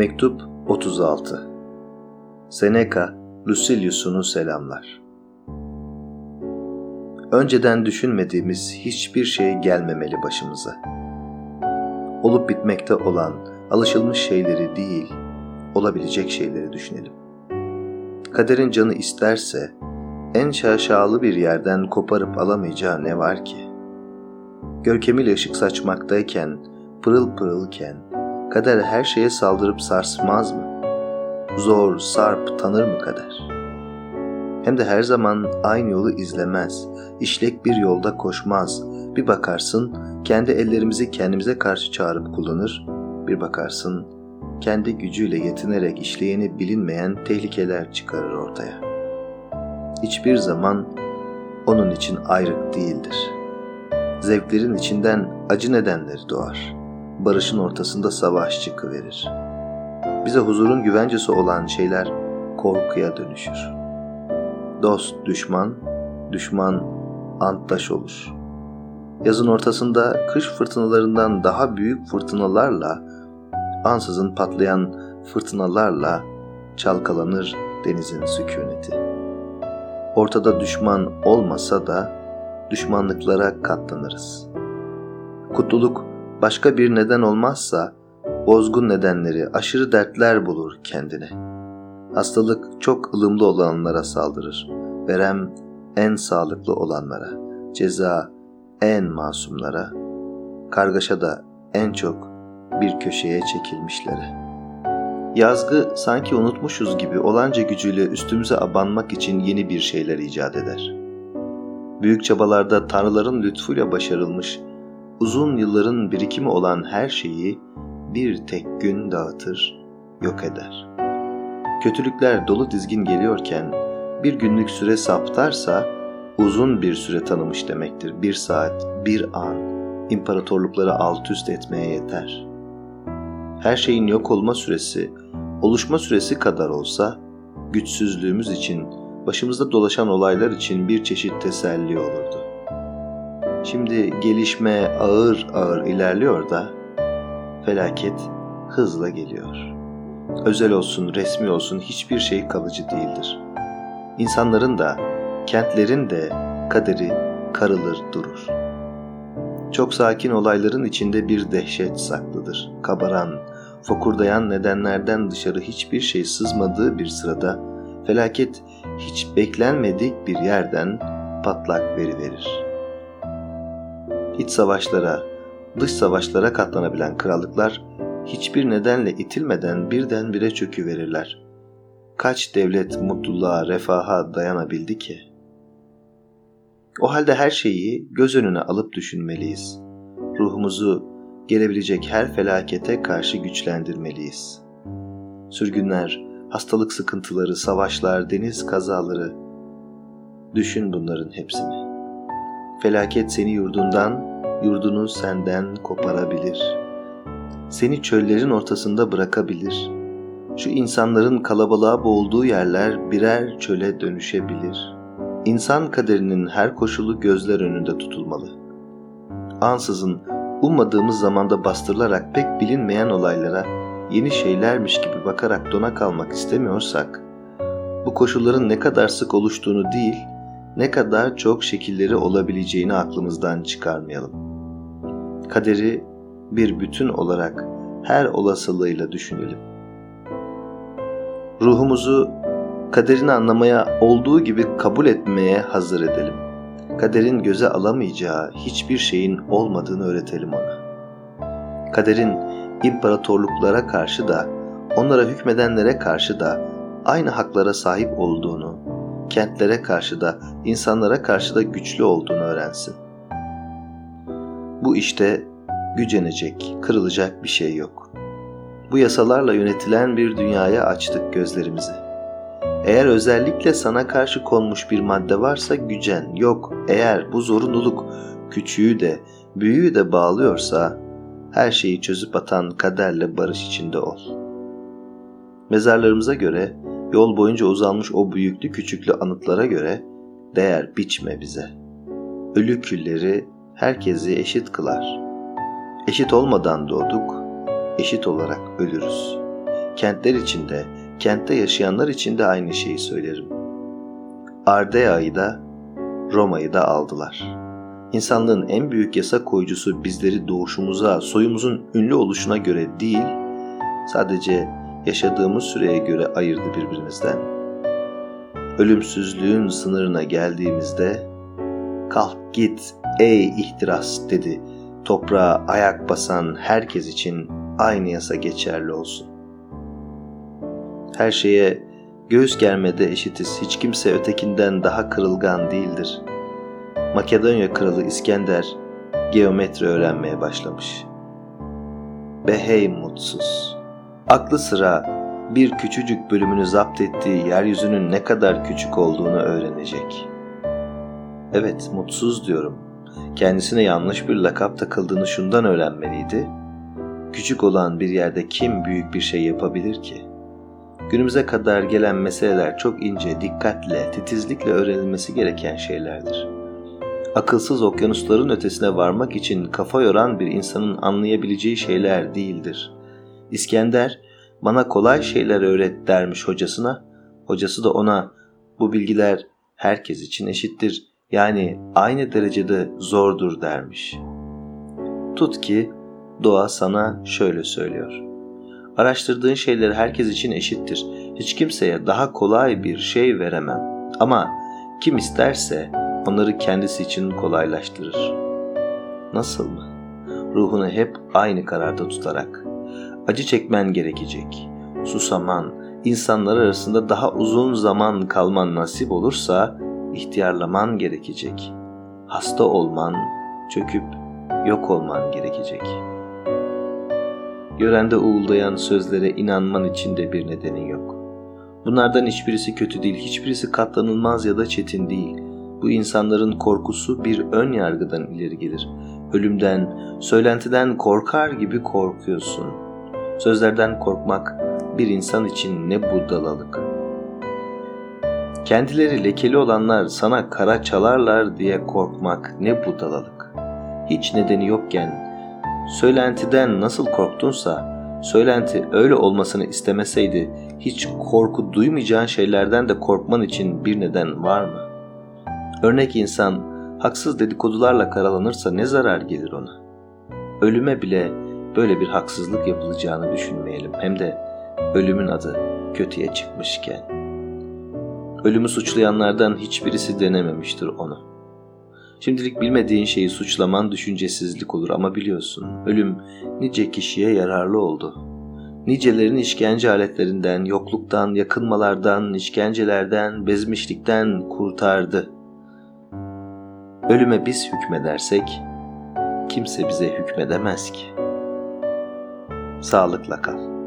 Mektup 36 Seneca, Lucilius'unu selamlar. Önceden düşünmediğimiz hiçbir şey gelmemeli başımıza. Olup bitmekte olan, alışılmış şeyleri değil, olabilecek şeyleri düşünelim. Kaderin canı isterse, en şaşalı bir yerden koparıp alamayacağı ne var ki? Görkemiyle ışık saçmaktayken, pırıl pırılken, kader her şeye saldırıp sarsmaz mı? Zor, sarp tanır mı kader? Hem de her zaman aynı yolu izlemez, işlek bir yolda koşmaz. Bir bakarsın kendi ellerimizi kendimize karşı çağırıp kullanır, bir bakarsın kendi gücüyle yetinerek işleyeni bilinmeyen tehlikeler çıkarır ortaya. Hiçbir zaman onun için ayrık değildir. Zevklerin içinden acı nedenleri doğar. Barışın ortasında savaş çıkıverir. Bize huzurun güvencesi olan şeyler korkuya dönüşür. Dost düşman, düşman antdaş olur. Yazın ortasında kış fırtınalarından daha büyük fırtınalarla, ansızın patlayan fırtınalarla çalkalanır denizin sükuneti. Ortada düşman olmasa da düşmanlıklara katlanırız. Kutluluk başka bir neden olmazsa bozgun nedenleri, aşırı dertler bulur kendine. Hastalık çok ılımlı olanlara saldırır. Verem en sağlıklı olanlara, ceza en masumlara, kargaşa da en çok bir köşeye çekilmişlere. Yazgı sanki unutmuşuz gibi olanca gücüyle üstümüze abanmak için yeni bir şeyler icat eder. Büyük çabalarda tanrıların lütfuyla başarılmış, uzun yılların birikimi olan her şeyi bir tek gün dağıtır, yok eder. Kötülükler dolu dizgin geliyorken bir günlük süre saptarsa uzun bir süre tanımış demektir. Bir saat, bir an imparatorlukları alt üst etmeye yeter. Her şeyin yok olma süresi, oluşma süresi kadar olsa güçsüzlüğümüz için, başımızda dolaşan olaylar için bir çeşit teselli olurdu. Şimdi gelişme ağır ağır ilerliyor da felaket hızla geliyor. Özel olsun, resmi olsun hiçbir şey kalıcı değildir. İnsanların da, kentlerin de kaderi karılır durur. Çok sakin olayların içinde bir dehşet saklıdır. Kabaran, fokurdayan nedenlerden dışarı hiçbir şey sızmadığı bir sırada felaket hiç beklenmedik bir yerden patlak veriverir. İç savaşlara, dış savaşlara katlanabilen krallıklar hiçbir nedenle itilmeden birdenbire çöküverirler. Kaç devlet mutluluğa, refaha dayanabildi ki? O halde her şeyi göz önüne alıp düşünmeliyiz. Ruhumuzu gelebilecek her felakete karşı güçlendirmeliyiz. Sürgünler, hastalık sıkıntıları, savaşlar, deniz kazaları. Düşün bunların hepsini. Felaket seni yurdundan, yurdunu senden koparabilir. Seni çöllerin ortasında bırakabilir. Şu insanların kalabalığa boğulduğu yerler birer çöle dönüşebilir. İnsan kaderinin her koşulu gözler önünde tutulmalı. Ansızın ummadığımız zamanda bastırılarak pek bilinmeyen olaylara yeni şeylermiş gibi bakarak dona kalmak istemiyorsak, bu koşulların ne kadar sık oluştuğunu değil, ne kadar çok şekilleri olabileceğini aklımızdan çıkarmayalım. Kaderi bir bütün olarak her olasılığıyla düşünelim. Ruhumuzu kaderini anlamaya olduğu gibi kabul etmeye hazır edelim. Kaderin göze alamayacağı hiçbir şeyin olmadığını öğretelim ona. Kaderin imparatorluklara karşı da, onlara hükmedenlere karşı da aynı haklara sahip olduğunu, kentlere karşı da, insanlara karşı da güçlü olduğunu öğrensin. Bu işte gücenecek, kırılacak bir şey yok. Bu yasalarla yönetilen bir dünyaya açtık gözlerimizi. Eğer özellikle sana karşı konmuş bir madde varsa gücen, yok. Eğer bu zorunluluk küçüğü de, büyüğü de bağlıyorsa, her şeyi çözüp atan kaderle barış içinde ol. Mezarlarımıza göre, yol boyunca uzanmış o büyüklü küçüklü anıtlara göre değer biçme bize. Ölü külleri herkesi eşit kılar. Eşit olmadan doğduk, eşit olarak ölürüz. kentler içinde, kentte yaşayanlar için de aynı şeyi söylerim. Ardea'yı da Roma'yı da aldılar. İnsanlığın en büyük yasa koyucusu bizleri doğuşumuza, soyumuzun ünlü oluşuna göre değil, sadece yaşadığımız süreye göre ayırdı birbirimizden. Ölümsüzlüğün sınırına geldiğimizde kalk git ey ihtiras dedi. Toprağa ayak basan herkes için aynı yasa geçerli olsun. Her şeye göğüs germede eşitiz. Hiç kimse ötekinden daha kırılgan değildir. Makedonya kralı İskender geometri öğrenmeye başlamış. Behey mutsuz. Aklı sıra bir küçücük bölümünü zapt ettiği yeryüzünün ne kadar küçük olduğunu öğrenecek. Evet, mutsuz diyorum. Kendisine yanlış bir lakap takıldığını şundan öğrenmeliydi. Küçük olan bir yerde kim büyük bir şey yapabilir ki? Günümüze kadar gelen meseleler çok ince, dikkatle, titizlikle öğrenilmesi gereken şeylerdir. Akılsız okyanusların ötesine varmak için kafa yoran bir insanın anlayabileceği şeyler değildir. İskender, bana kolay şeyler öğret dermiş hocasına. Hocası da ona bu bilgiler herkes için eşittir. Yani aynı derecede zordur dermiş. Tut ki doğa sana şöyle söylüyor. Araştırdığın şeyler herkes için eşittir. Hiç kimseye daha kolay bir şey veremem. Ama kim isterse onları kendisi için kolaylaştırır. Nasıl mı? Ruhunu hep aynı kararda tutarak. Acı çekmen gerekecek. Susaman, insanlar arasında daha uzun zaman kalman nasip olursa ihtiyarlaman gerekecek. Hasta olman, çöküp yok olman gerekecek.'' Yörende uğuldayan sözlere inanman için de bir nedenin yok. Bunlardan hiçbirisi kötü değil, hiçbirisi katlanılmaz ya da çetin değil. Bu insanların korkusu bir ön yargıdan ileri gelir. Ölümden, söylentiden korkar gibi korkuyorsun. Sözlerden korkmak bir insan için ne budalalık. Kendileri lekeli olanlar sana kara çalarlar diye korkmak ne budalalık. Hiç nedeni yokken söylentiden nasıl korktunsa, söylenti öyle olmasını istemeseydi hiç korku duymayacağın şeylerden de korkman için bir neden var mı? Örnek insan haksız dedikodularla karalanırsa ne zarar gelir ona? Ölüme bile böyle bir haksızlık yapılacağını düşünmeyelim. Hem de ölümün adı kötüye çıkmışken. Ölümü suçlayanlardan hiçbirisi denememiştir onu. Şimdilik bilmediğin şeyi suçlaman düşüncesizlik olur ama biliyorsun ölüm nice kişiye yararlı oldu. Nicelerin işkence aletlerinden, yokluktan, yakınmalardan, işkencelerden, bezmişlikten kurtardı. Ölüme biz hükmedersek kimse bize hükmedemez ki. Sağlıkla kal.